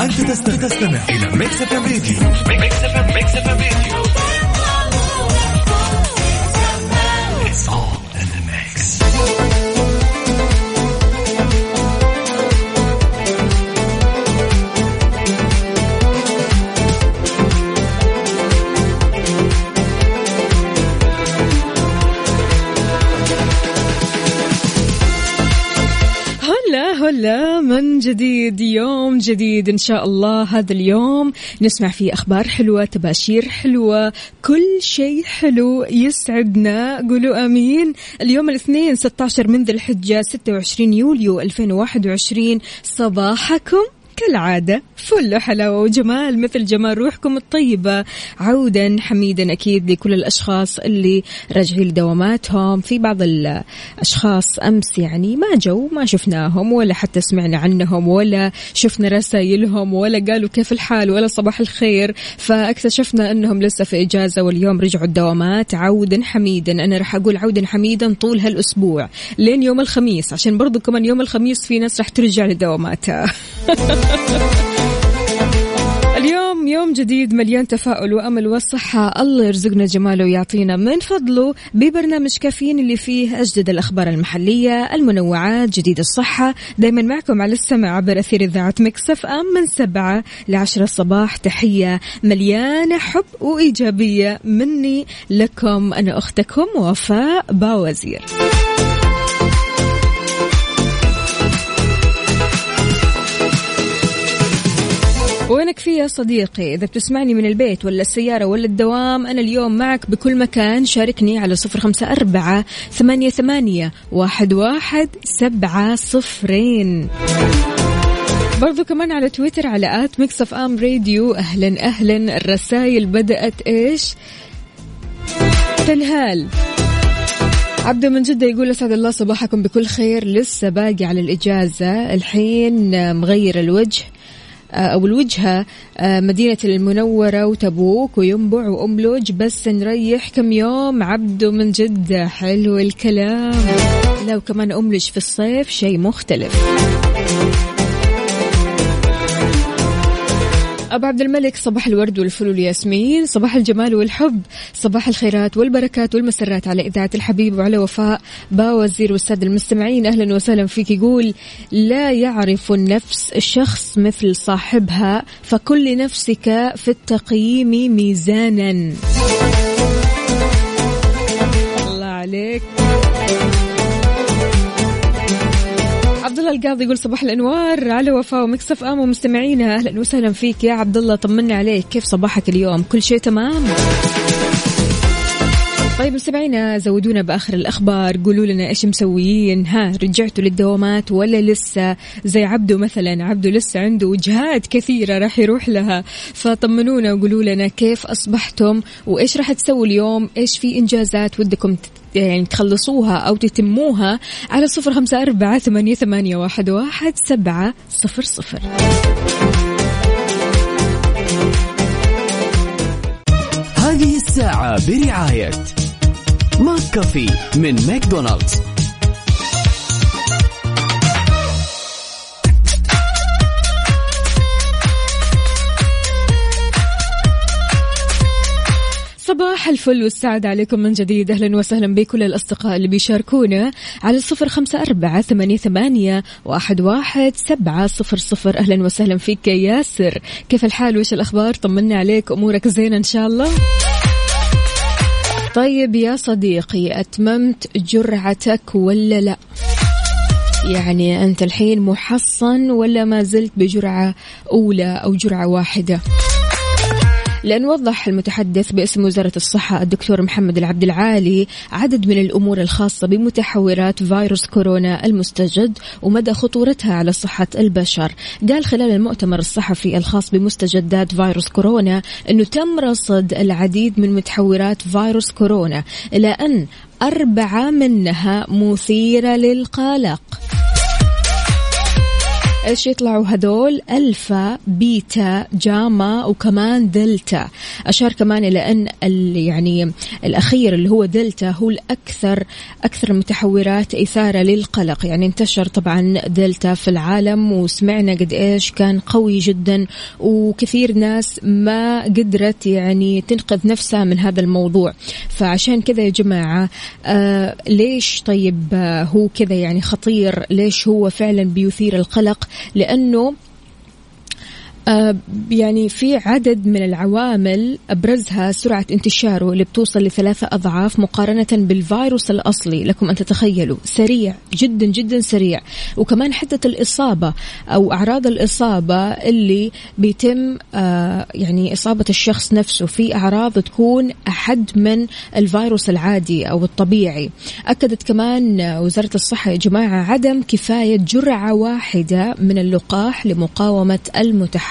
أنت تستمع إلى Mix FM Radio Mix FM Mix FM Radio جديد يوم جديد إن شاء الله هذا اليوم. نسمع فيه أخبار حلوة تباشير حلوة كل شيء حلو يسعدنا. قولوا آمين. اليوم الاثنين 16 من ذي الحجة 26 يوليو 2021 صباحكم. كالعادة فل حلاوة وجمال مثل جمال روحكم الطيبة. عودا حميدا أكيد لكل الأشخاص اللي راجعين لدواماتهم. في بعض الأشخاص أمس يعني ما جو ما شفناهم ولا حتى سمعنا عنهم ولا شفنا رسائلهم ولا قالوا كيف الحال ولا صباح الخير. فاكتشفنا أنهم لسه في إجازة واليوم رجعوا الدوامات. عودا حميدا أنا راح أقول عودا حميدا طول هالأسبوع لين يوم الخميس عشان برضو كمان يوم الخميس في ناس راح ترجع لدواماتها. اليوم يوم جديد مليان تفاؤل وأمل والصحة. الله يرزقنا جماله ويعطينا من فضله ببرنامج كافيين اللي فيه أجدد الأخبار المحلية المنوعات جديد الصحة. دائما معكم على السمع عبر أثير إذاعة مكسف إم من سبعة لعشرة الصباح تحية مليانة حب وإيجابية مني لكم أنا أختكم وفاء باوزير. وينك في يا صديقي؟ إذا بتسمعني من البيت ولا السيارة ولا الدوام أنا اليوم معك بكل مكان. شاركني على صفر خمسة أربعة ثمانية, ثمانية واحد, واحد سبعة صفرين. برضو كمان على تويتر على at Mix FM Radio. أهلا أهلا. الرسائل بدأت إيش؟ تنهال. عبده من جدة يقول أسعد الله صباحكم بكل خير. لسه باقي على الإجازة. الحين مغير الوجه. أو الوجهة مدينة المنورة وتبوك وينبع وأملج بس نريح كم يوم عبده من جدة. حلو الكلام. لو كمان أملج في الصيف شيء مختلف. أبو عبد الملك صباح الورد والفل والياسمين صباح الجمال والحب صباح الخيرات والبركات والمسرات على إذاعة الحبيب وعلى وفاء باوزير والسادة المستمعين. أهلا وسهلا فيك يقول لا يعرف النفس الشخص مثل صاحبها فكل نفسك في التقييم ميزانا. الله عليك. الله القاضي يقول صباح الأنوار. على وفاء ومكسف أم ومستمعينا أهلا وسهلا فيك يا عبد الله طمنا عليك. كيف صباحك اليوم؟ كل شيء تمام؟ طيب مستمعينا زودونا بآخر الأخبار. قولوا لنا إيش مسويين. ها رجعتوا للدوامات ولا لسه؟ زي عبده مثلا. عبده لسه عنده وجهات كثيرة راح يروح لها. فطمنونا وقولوا لنا كيف أصبحتم وإيش راح تسووا اليوم؟ إيش في إنجازات ودكم يعني تخلصوها أو تتموها؟ على صفر خمسة أربعة ثمانية, واحد, واحد سبعة صفر صفر. هذه الساعة برعاية ماك كافي من ماكدونالدز صباح الفل والسعادة عليكم من جديد. أهلا وسهلا بكل الأصدقاء اللي بيشاركونا على الصفر خمسة أربعة ثمانية, ثمانية واحد, واحد سبعة صفر صفر. أهلا وسهلا فيك يا ياسر. كيف الحال؟ وش الأخبار؟ طمنا عليك. أمورك زينة إن شاء الله. طيب يا صديقي أتممت جرعتك ولا لا؟ يعني أنت الحين محصن ولا ما زلت بجرعة أولى أو جرعة واحدة؟ لأن وضح المتحدث باسم وزارة الصحة الدكتور محمد العبد العالي عدد من الأمور الخاصة بمتحورات فيروس كورونا المستجد ومدى خطورتها على صحة البشر. قال خلال المؤتمر الصحفي الخاص بمستجدات فيروس كورونا أنه تم رصد العديد من متحورات فيروس كورونا إلى أن أربعة منها مثيرة للقلق. إيش يطلعوا هذول؟ ألفا بيتا جاما وكمان دلتا. أشار كمان إلى أن يعني الأخير اللي هو دلتا هو الاكثر أكثر المتحورات إثارة للقلق. يعني انتشر طبعا دلتا في العالم وسمعنا قد إيش كان قوي جدا وكثير ناس ما قدرت يعني تنقذ نفسها من هذا الموضوع. فعشان كذا يا جماعة آه ليش طيب آه هو كذا يعني خطير؟ ليش هو فعلا بيثير القلق؟ لأنه آه، يعني في عدد من العوامل أبرزها سرعة انتشاره اللي بتوصل لثلاثة أضعاف مقارنة بالفيروس الأصلي لكم أن تتخيلوا. سريع جدا جدا سريع. وكمان حتى الإصابة أو أعراض الإصابة اللي بيتم آه، يعني إصابة الشخص نفسه في أعراض تكون أحد من الفيروس العادي أو الطبيعي. أكدت كمان وزارة الصحة يا جماعة عدم كفاية جرعة واحدة من اللقاح لمقاومة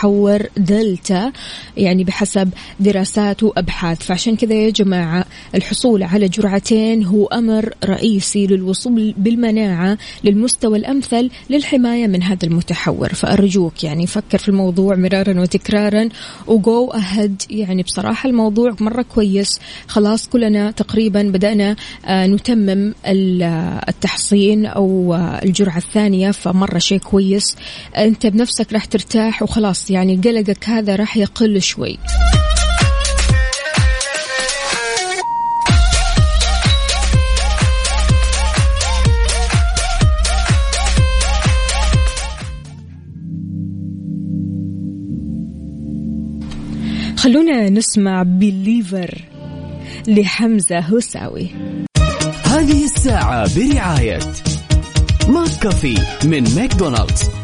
المتحور دلتا يعني بحسب دراسات وأبحاث. فعشان كذا يا جماعة الحصول على جرعتين هو أمر رئيسي للوصول بالمناعة للمستوى الأمثل للحماية من هذا المتحور. فأرجوك يعني فكر في الموضوع مرارا وتكرارا وجو أهد يعني بصراحة الموضوع مرة كويس. خلاص كلنا تقريبا بدأنا آه، نتمم آه، التحصين أو آه، الجرعة الثانية فمرة شيء كويس. أنت بنفسك راح ترتاح وخلاص. يعني قلقك هذا راح يقل شوي. خلونا نسمع Believer لحمزة هوساوي هذه الساعة برعاية McCafé من ماكدونالدز.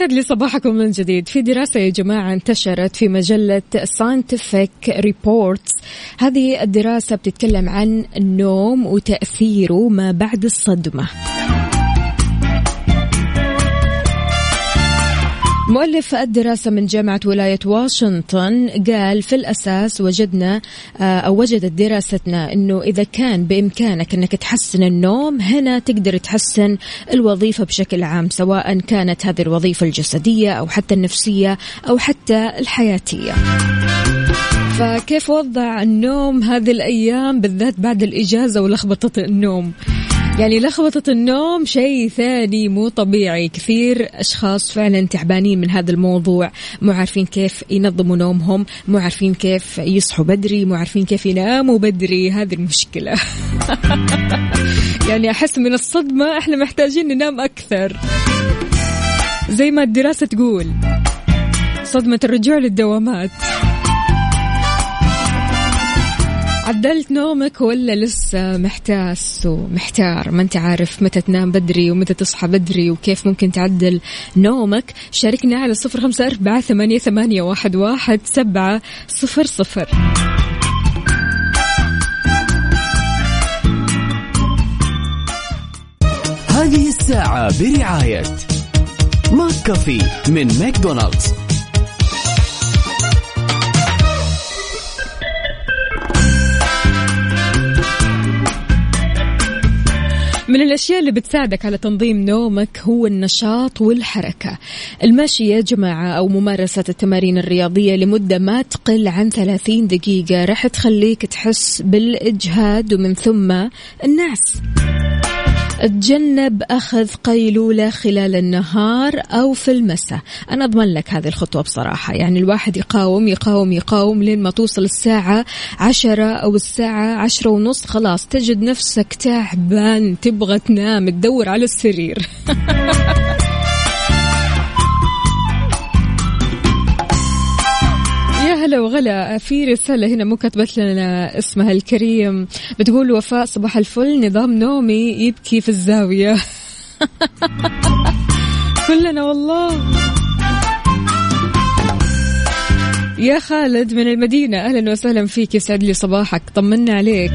ويسعد لي صباحكم من جديد. في دراسة يا جماعة انتشرت في مجلة Scientific Reports. هذه الدراسة بتتكلم عن النوم وتأثيره ما بعد الصدمة. مؤلف الدراسة من جامعة ولاية واشنطن قال في الأساس وجدنا آه، أو وجدت دراستنا أنه إذا كان بإمكانك أنك تحسن النوم هنا تقدر تحسن الوظيفة بشكل عام سواء كانت هذه الوظيفة الجسدية أو حتى النفسية أو حتى الحياتية. فكيف وضع النوم هذه الأيام بالذات بعد الإجازة ولخبطة النوم؟ يعني لخبطة النوم شيء ثاني مو طبيعي. كثير أشخاص فعلا تعبانين من هذا الموضوع مو عارفين كيف ينظموا نومهم مو عارفين كيف يصحوا بدري مو عارفين كيف يناموا بدري. هذه المشكلة. يعني أحس من الصدمة إحنا محتاجين ننام أكثر. زي ما الدراسة تقول صدمة الرجوع للدوامات. عدلت نومك ولا لسه محتاس ومحتار؟ ما انت عارف متى تنام بدري ومتى تصحى بدري وكيف ممكن تعدل نومك. شاركنا على صفر خمسة أربعة ثمانية, ثمانية واحد, واحد سبعة صفر صفر. هذه الساعة برعاية McCafé من ماكدونالدز. من الأشياء اللي بتساعدك على تنظيم نومك هو النشاط والحركة. المشي يا جماعة أو ممارسة التمارين الرياضية لمدة ما تقل عن 30 دقيقة. راح تخليك تحس بالإجهاد ومن ثم النعس. تجنب أخذ قيلولة خلال النهار أو في المساء. أنا أضمن لك هذه الخطوة بصراحة. يعني الواحد يقاوم يقاوم يقاوم لين ما توصل الساعة عشرة أو الساعة عشرة ونص. خلاص تجد نفسك تعبان تبغى تنام تدور على السرير. هلا وغلا في رسالة هنا مو كتبت لنا اسمها الكريم. بتقول وفاء صباح الفل. نظام نومي يبكي في الزاوية. كلنا والله. يا خالد من المدينة أهلا وسهلا فيك يسعد لي صباحك. طمنا عليك.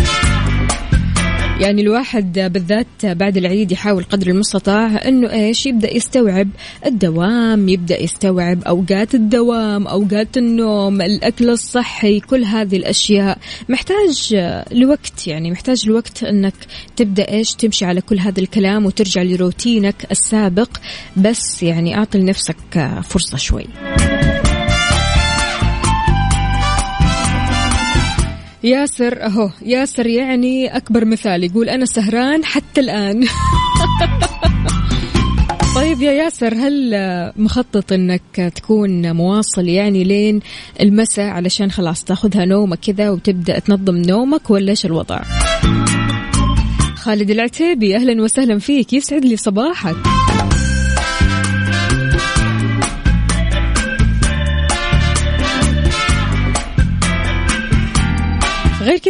يعني الواحد بالذات بعد العيد يحاول قدر المستطاع إنه إيش يبدأ يستوعب الدوام يبدأ يستوعب أوقات الدوام أوقات النوم الأكل الصحي كل هذه الأشياء. محتاج لوقت يعني محتاج لوقت إنك تبدأ إيش تمشي على كل هذا الكلام وترجع لروتينك السابق. بس يعني أعطي لنفسك فرصة شوي. ياسر أهو ياسر يعني أكبر مثال يقول أنا سهران حتى الآن طيب يا ياسر هل مخطط إنك تكون مواصل يعني لين المساء علشان خلاص تاخذها نومك كذا وتبدأ تنظم نومك ولا إيش الوضع؟ خالد العتيبي أهلا وسهلا فيك يسعد لي صباحك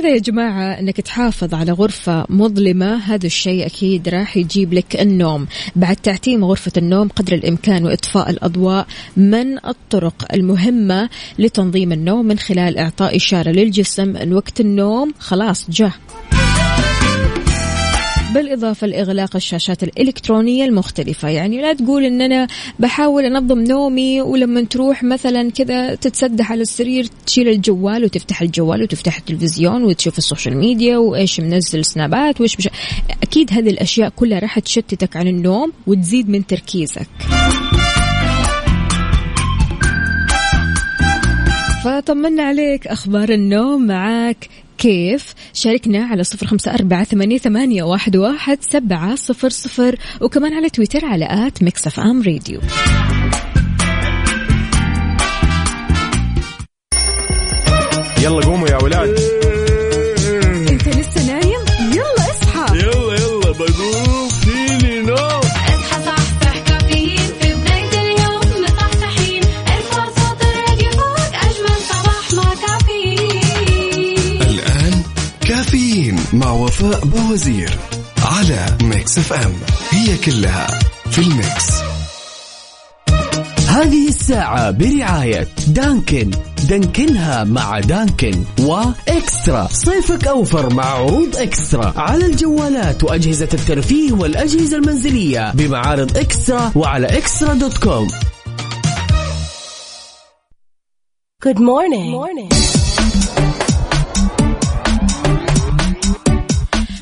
كذا يا جماعة أنك تحافظ على غرفة مظلمة هذا الشيء أكيد راح يجيب لك النوم. بعد تعتيم غرفة النوم قدر الإمكان وإطفاء الأضواء من الطرق المهمة لتنظيم النوم من خلال إعطاء إشارة للجسم. أن وقت النوم خلاص جاء. بالإضافة لإغلاق الشاشات الإلكترونية المختلفة. يعني لا تقول إن أنا بحاول أنظم نومي ولما تروح مثلا كذا تتسدح على السرير تشيل الجوال وتفتح الجوال وتفتح التلفزيون وتشوف ال social media وإيش منزل سنابات وإيش بش... أكيد هذه الأشياء كلها راح تشتتك عن النوم وتزيد من تركيزك. فطمنا عليك أخبار النوم معاك. كيف؟ شاركنا على صفر خمسة أربعة ثمانية, ثمانية واحد, واحد سبعة صفر صفر وكمان على تويتر على at Mix FM Radio. يلا قوموا يا ولاد. وفاء بوزير على Mix FM. هي كلها في ال Mix. هذه الساعة برعاية Dunkin. Dunkin ها مع Dunkin و Extra. صيفك أوفر مع عروض Extra. على الجوالات وأجهزة الترفيه والأجهزة المنزلية بمعارض Extra وعلى Extra dot com. Good morning. morning.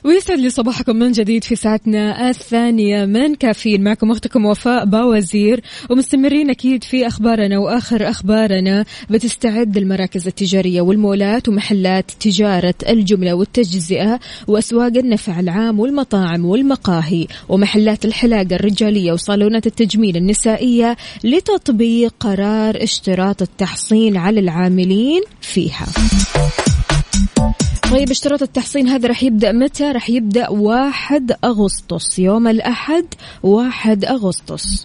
ويسعد لي صباحكم من جديد في ساعتنا الثانية من كافيين. معكم أختكم وفاء باوزير ومستمرين أكيد في أخبارنا وآخر أخبارنا. بتستعد المراكز التجارية والمولات ومحلات تجارة الجملة والتجزئة وأسواق النفع العام والمطاعم والمقاهي ومحلات الحلاقة الرجالية وصالونات التجميل النسائية لتطبيق قرار اشتراط التحصين على العاملين فيها. طيب اشتراط التحصين هذا راح يبدأ متى؟ راح يبدأ واحد أغسطس يوم الأحد واحد أغسطس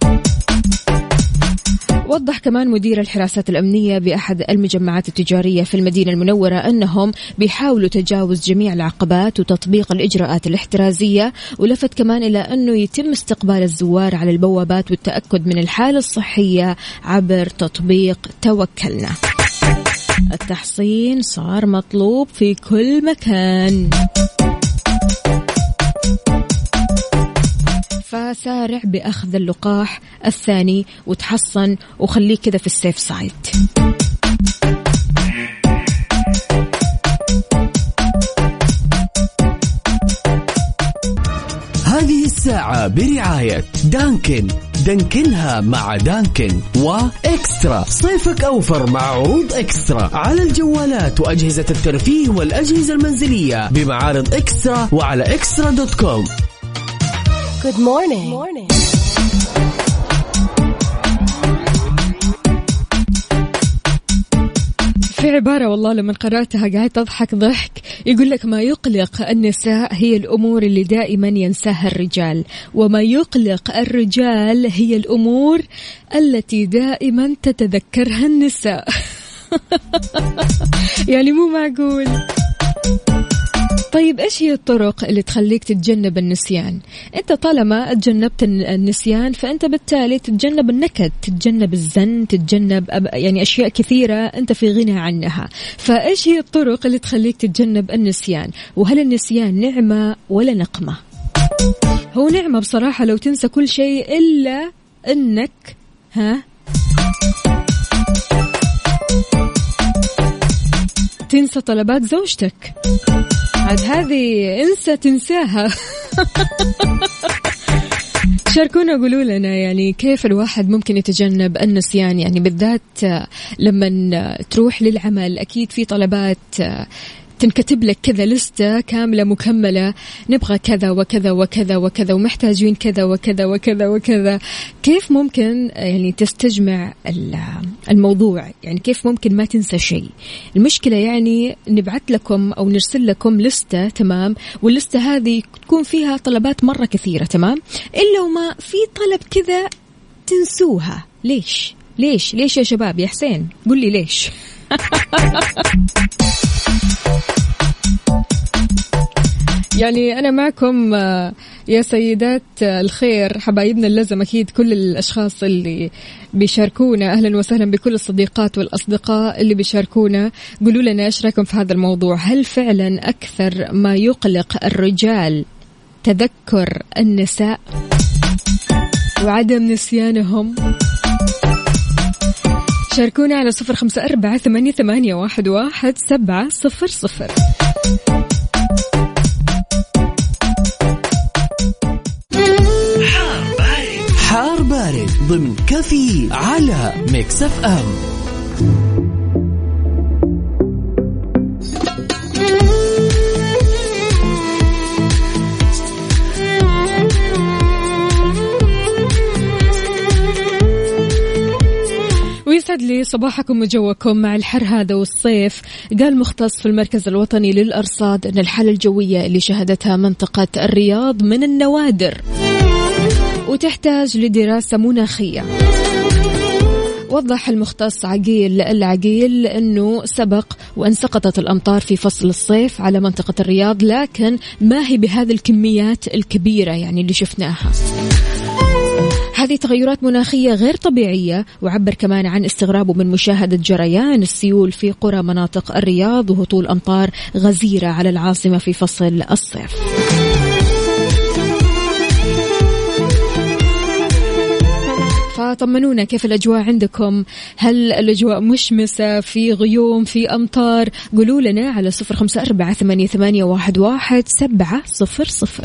وضح كمان مدير الحراسات الأمنية بأحد المجمعات التجارية في المدينة المنورة أنهم بيحاولوا تجاوز جميع العقبات وتطبيق الإجراءات الاحترازية ولفت كمان إلى أنه يتم استقبال الزوار على البوابات والتأكد من الحالة الصحية عبر تطبيق توكلنا التحصين صار مطلوب في كل مكان. فسارع بأخذ اللقاح الثاني وتحصن وخليك كذا في السيف سايد. هذه الساعة برعاية دانكن. دانكنها مع دانكن وإكسترا صيفك أوفر مع عروض إكسترا على الجوالات وأجهزة الترفيه والأجهزة المنزلية بمعارض إكسترا وعلى إكسترا دوت كوم Good morning. Morning. في عبارة والله لما قرأتها قاعد أضحك ضحك. يقول لك ما يقلق النساء هي الأمور اللي دائما ينساها الرجال وما يقلق الرجال هي الأمور التي دائما تتذكرها النساء. يعني مو معقول. طيب إيش هي الطرق اللي تخليك تتجنب النسيان؟ أنت طالما تجنبت الن- النسيان فأنت بالتالي تتجنب النكد، تتجنب الزن، تتجنب يعني أشياء كثيرة أنت في غنى عنها، فإيش هي الطرق اللي تخليك تتجنب النسيان؟ وهل النسيان نعمة ولا نقمة؟ هو نعمة بصراحة لو تنسى كل شيء إلا إنك ها تنسى طلبات زوجتك. عاد هذه انسى تنساها. شاركونا قولوا لنا يعني كيف الواحد ممكن يتجنب النسيان؟ يعني بالذات لما تروح للعمل أكيد في طلبات تنكتب لك كذا لستة كاملة مكملة. نبغى كذا وكذا وكذا وكذا ومحتاجين كذا وكذا وكذا وكذا. كيف ممكن يعني تستجمع ال- الموضوع؟ يعني كيف ممكن ما تنسى شيء؟ المشكلة يعني نبعث لكم أو نرسل لكم لستة تمام؟ واللستة هذه تكون فيها طلبات مرة كثيرة تمام؟ إلا وما في طلب كذا تنسوها. ليش؟ ليش؟ ليش يا شباب يا حسين؟ قل لي ليش؟ يعني أنا معكم آه، يا سيدات آه، الخير. حبايبنا اللزم أكيد كل الأشخاص اللي بيشاركونا. أهلا وسهلا بكل الصديقات والأصدقاء اللي بيشاركونا. قولوا لنا إيش رأيكم في هذا الموضوع؟ هل فعلا أكثر ما يقلق الرجال تذكر النساء وعدم نسيانهم؟ شاركونا على صفر خمسة أربعة ثمانية, ثمانية واحد, واحد سبعة صفر صفر. حار بارد. ضمن كفي على Mix FM. ويسعد لي صباحكم وجوكم مع الحر هذا والصيف. قال مختص في المركز الوطني للأرصاد أن الحالة الجوية اللي شهدتها منطقة الرياض من النوادر. وتحتاج لدراسة مناخية. وضح المختص عقيل العقيل أنه سبق وأن سقطت الأمطار في فصل الصيف على منطقة الرياض لكن ما هي بهذه الكميات الكبيرة يعني اللي شفناها. هذه تغيرات مناخية غير طبيعية وعبر كمان عن استغرابه من مشاهدة جريان السيول في قرى مناطق الرياض وهطول أمطار غزيرة على العاصمة في فصل الصيف. فطمنونا كيف الأجواء عندكم؟ هل الأجواء مشمسة في غيوم في أمطار؟ قولوا لنا على صفر خمسة أربعة ثمانية, ثمانية واحد, واحد سبعة صفر صفر.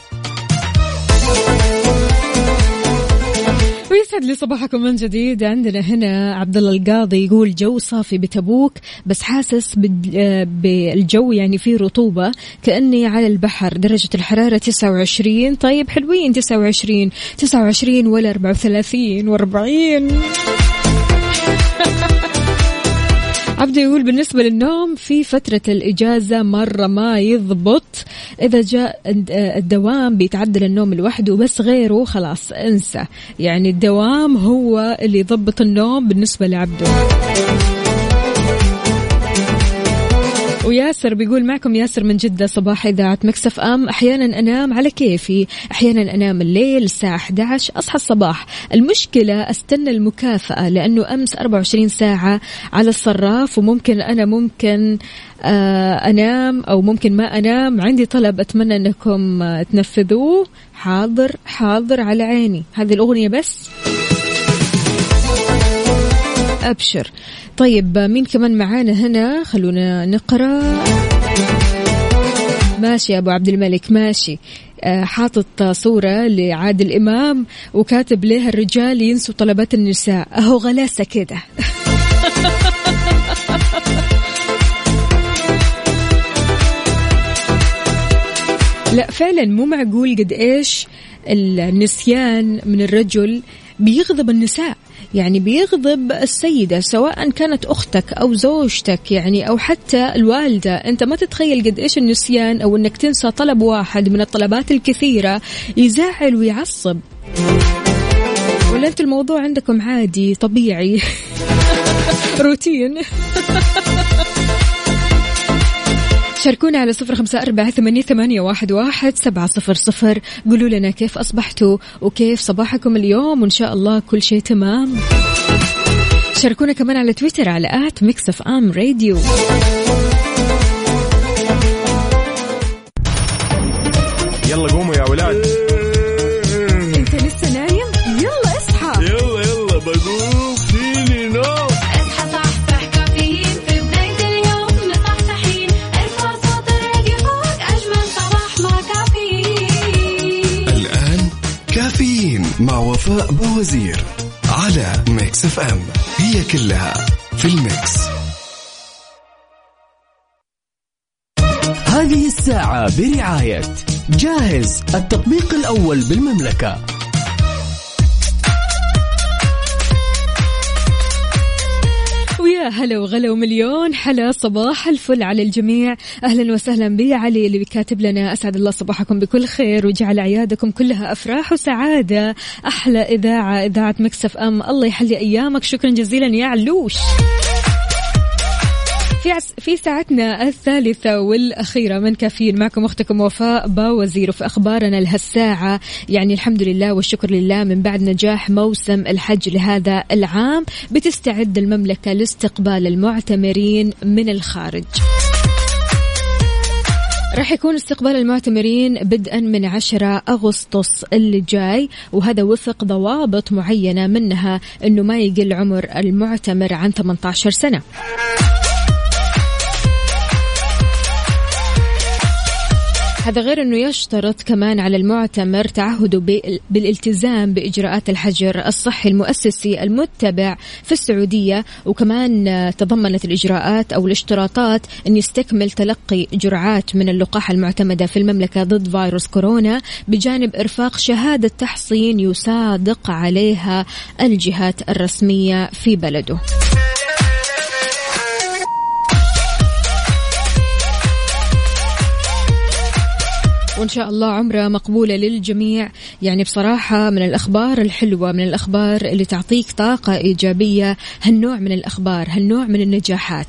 ويسعد لي صباحكم من جديد. عندنا هنا عبد الله القاضي يقول جو صافي بتبوك بس حاسس آه، بالجو يعني فيه رطوبة كأني على البحر. درجة الحرارة 29 طيب حلوين 29 29 ولا 34 و40 عبده يقول بالنسبة للنوم في فترة الإجازة مرة ما يضبط. إذا جاء الد- الدوام بيتعدل النوم لوحده بس غيره خلاص انسى. يعني الدوام هو اللي يضبط النوم بالنسبة لعبده. وياسر بيقول معكم ياسر من جدة صباح إذاعة مكسف أم. أحيانا أنام على كيفي. أحيانا أنام الليل الساعة 11 أصحى الصباح. المشكلة أستنى المكافأة لأنه أمس 24 ساعة على الصراف وممكن أنا ممكن آه، أنام أو ممكن ما أنام. عندي طلب أتمنى أنكم آه، تنفذوه. حاضر حاضر على عيني. هذه الأغنية بس. أبشر. طيب مين كمان معانا هنا؟ خلونا نقرأ. ماشي يا أبو عبد الملك ماشي. آه، حاطط صورة لعادل إمام وكاتب لها الرجال ينسوا طلبات النساء. أهو غلاسة كده. لا فعلا مو معقول قد إيش النسيان من الرجل بيغضب النساء. يعني بيغضب السيدة سواء كانت أختك أو زوجتك يعني أو حتى الوالدة. أنت ما تتخيل قد إيش النسيان أو أنك تنسى طلب واحد من الطلبات الكثيرة يزعل ويعصب. ولا أنت الموضوع عندكم عادي طبيعي. روتين. شاركونا على صفر خمسة أربعة ثمانية, ثمانية واحد, واحد سبعة صفر صفر. قولوا لنا كيف أصبحتوا وكيف صباحكم اليوم وإن شاء الله كل شيء تمام. شاركونا كمان على تويتر على at Mix FM Radio. يلا قوموا يا ولاد. بوزير على Mix FM. هي كلها في ال Mix. هذه الساعة برعاية جاهز التطبيق الأول بالمملكة. ويا هلا وغلا ومليون حلا صباح الفل على الجميع. أهلا وسهلا بي علي اللي كاتب لنا. أسعد الله صباحكم بكل خير وجعل اعيادكم كلها أفراح وسعادة. أحلى إذاعة إذاعة مكسف أم. الله يحلي أيامك. شكرا جزيلا يا علوش. في عس في ساعتنا الثالثة والأخيرة من كافيين. معكم أختكم وفاء باوزير. وفي أخبارنا لهالساعة يعني الحمد لله والشكر لله من بعد نجاح موسم الحج لهذا العام بتستعد المملكة لاستقبال المعتمرين من الخارج. راح يكون استقبال المعتمرين بدءا من 10 أغسطس اللي جاي وهذا وفق ضوابط معينة منها أنه ما يقل عمر المعتمر عن 18 سنة. هذا غير أنه يشترط كمان على المعتمر تعهده بال- بالالتزام بإجراءات الحجر الصحي المؤسسي المتبع في السعودية وكمان تضمنت الإجراءات أو الاشتراطات أن يستكمل تلقي جرعات من اللقاح المعتمدة في المملكة ضد فيروس كورونا بجانب إرفاق شهادة تحصين يصادق عليها الجهات الرسمية في بلده. وإن شاء الله عمرة مقبولة للجميع. يعني بصراحة من الأخبار الحلوة من الأخبار اللي تعطيك طاقة إيجابية هالنوع من الأخبار هالنوع من النجاحات.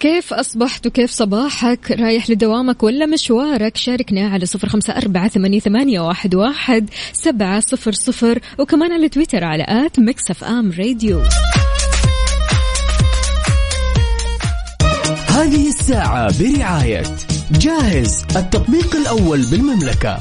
كيف أصبحت وكيف صباحك؟ رايح لدوامك ولا مشوارك؟ شاركنا على صفر خمسة أربعة ثمانية واحد, واحد سبعة صفر صفر وكمان على تويتر على آت مكسف آم راديو. هذه الساعة برعاية جاهز التطبيق الأول بالمملكة.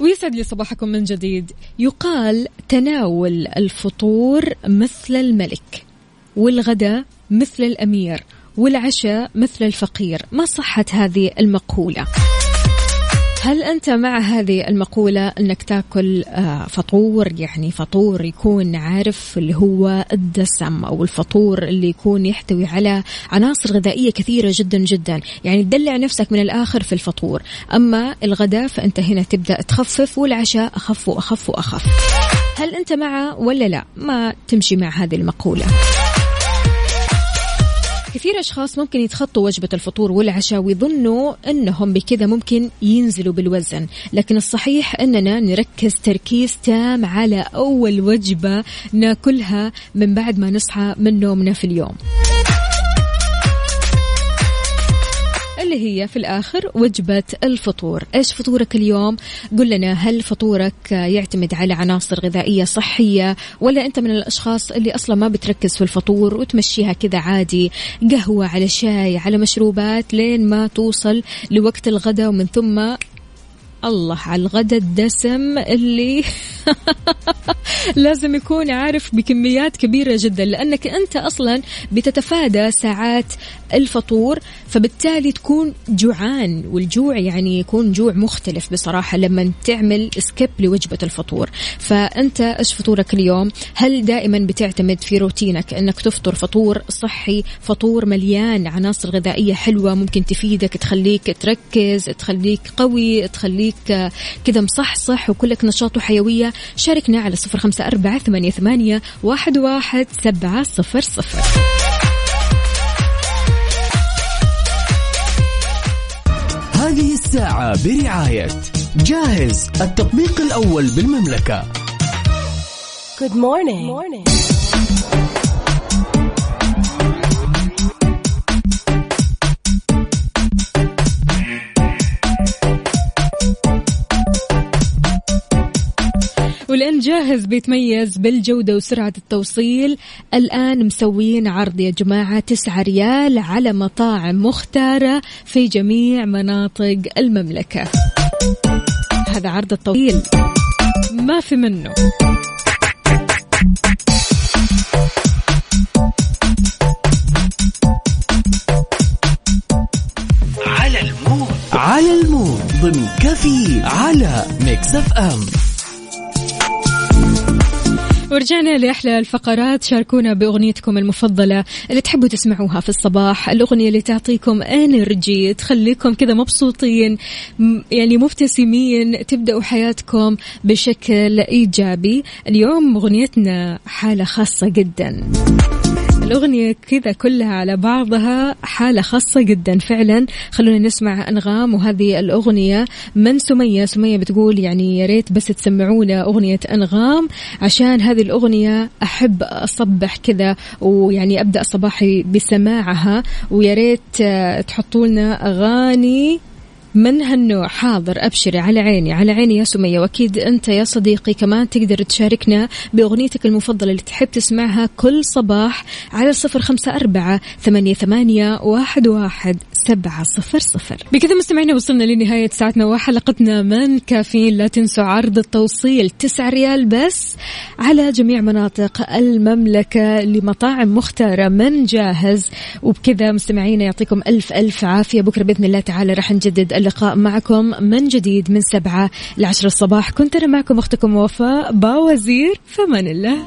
ويسعد لي صباحكم من جديد. يقال تناول الفطور مثل الملك. والغداء مثل الأمير والعشاء مثل الفقير. ما صحت هذه المقولة؟ هل أنت مع هذه المقولة أنك تأكل آه، فطور؟ يعني فطور يكون عارف اللي هو الدسم أو الفطور اللي يكون يحتوي على عناصر غذائية كثيرة جدا جدا. يعني تدلع نفسك من الآخر في الفطور. أما الغداء فأنت هنا تبدأ تخفف والعشاء أخف وأخف وأخف. هل أنت مع ولا لا؟ ما تمشي مع هذه المقولة. كثير أشخاص ممكن يتخطوا وجبة الفطور والعشاء ويظنوا أنهم بكذا ممكن ينزلوا بالوزن. لكن الصحيح أننا نركز تركيز تام على أول وجبة ناكلها من بعد ما نصحى من نومنا في اليوم. اللي هي في الآخر وجبة الفطور. إيش فطورك اليوم؟ قل لنا هل فطورك يعتمد على عناصر غذائية صحية ولا أنت من الأشخاص اللي أصلا ما بتركز في الفطور وتمشيها كذا عادي قهوة على شاي على مشروبات لين ما توصل لوقت الغداء ومن ثم الله على الغداء الدسم اللي لازم يكون عارف بكميات كبيرة جدا لأنك أنت أصلا بتتفادى ساعات الفطور فبالتالي تكون جوعان والجوع يعني يكون جوع مختلف بصراحة لما تعمل skip لوجبة الفطور. فأنت إيش فطورك اليوم؟ هل دائما بتعتمد في روتينك أنك تفطر فطور صحي فطور مليان عناصر غذائية حلوة ممكن تفيدك تخليك تركز تخليك قوي تخليك كذا مصحصح وكلك نشاط وحيوية؟ شاركنا على صفر خمسة أربعة ثمانية, واحد, واحد سبعة صفر صفر. هذه الساعة برعاية جاهز التطبيق الأول بالمملكة Good morning. morning. والآن جاهز بيتميز بالجودة وسرعة التوصيل. الآن مسويين عرض يا جماعة تسعة ريال على مطاعم مختارة في جميع مناطق المملكة. هذا عرض التوصيل. ما في منه. على ال mood. ضمن كفي على Mix FM. ورجعنا لأحلى الفقرات. شاركونا بأغنيتكم المفضلة اللي تحبوا تسمعوها في الصباح. الأغنية اللي تعطيكم energy تخليكم كذا مبسوطين يعني مبتسمين تبدأوا حياتكم بشكل إيجابي. اليوم أغنيتنا حالة خاصة جدا. الأغنية كذا كلها على بعضها حالة خاصة جدا فعلا. خلونا نسمع أنغام وهذه الأغنية. من سمية؟ سمية بتقول يعني يا ريت بس تسمعونا أغنية أنغام. عشان هذه الأغنية أحب أصبح كذا ويعني أبدأ صباحي بسماعها. ويا ريت تحطوا لنا أغاني من هالنوع حاضر؟ أبشري على عيني على عيني يا سمية وأكيد أنت يا صديقي كمان تقدر تشاركنا بأغنيتك المفضلة اللي تحب تسمعها كل صباح على صفر خمسة أربعة ثمانية, ثمانية واحد, واحد. سبعة صفر صفر. بكذا مستمعينا وصلنا لنهاية ساعتنا وحلقتنا من كافيين. لا تنسوا عرض التوصيل تسعة ريال بس على جميع مناطق المملكة لمطاعم مختارة من جاهز. وبكذا مستمعينا يعطيكم ألف ألف عافية. بكرة بإذن الله تعالى راح نجدد اللقاء معكم من جديد من سبعة لعشر الصباح. كنت أنا معكم أختكم وفاء باوزير فمن الله.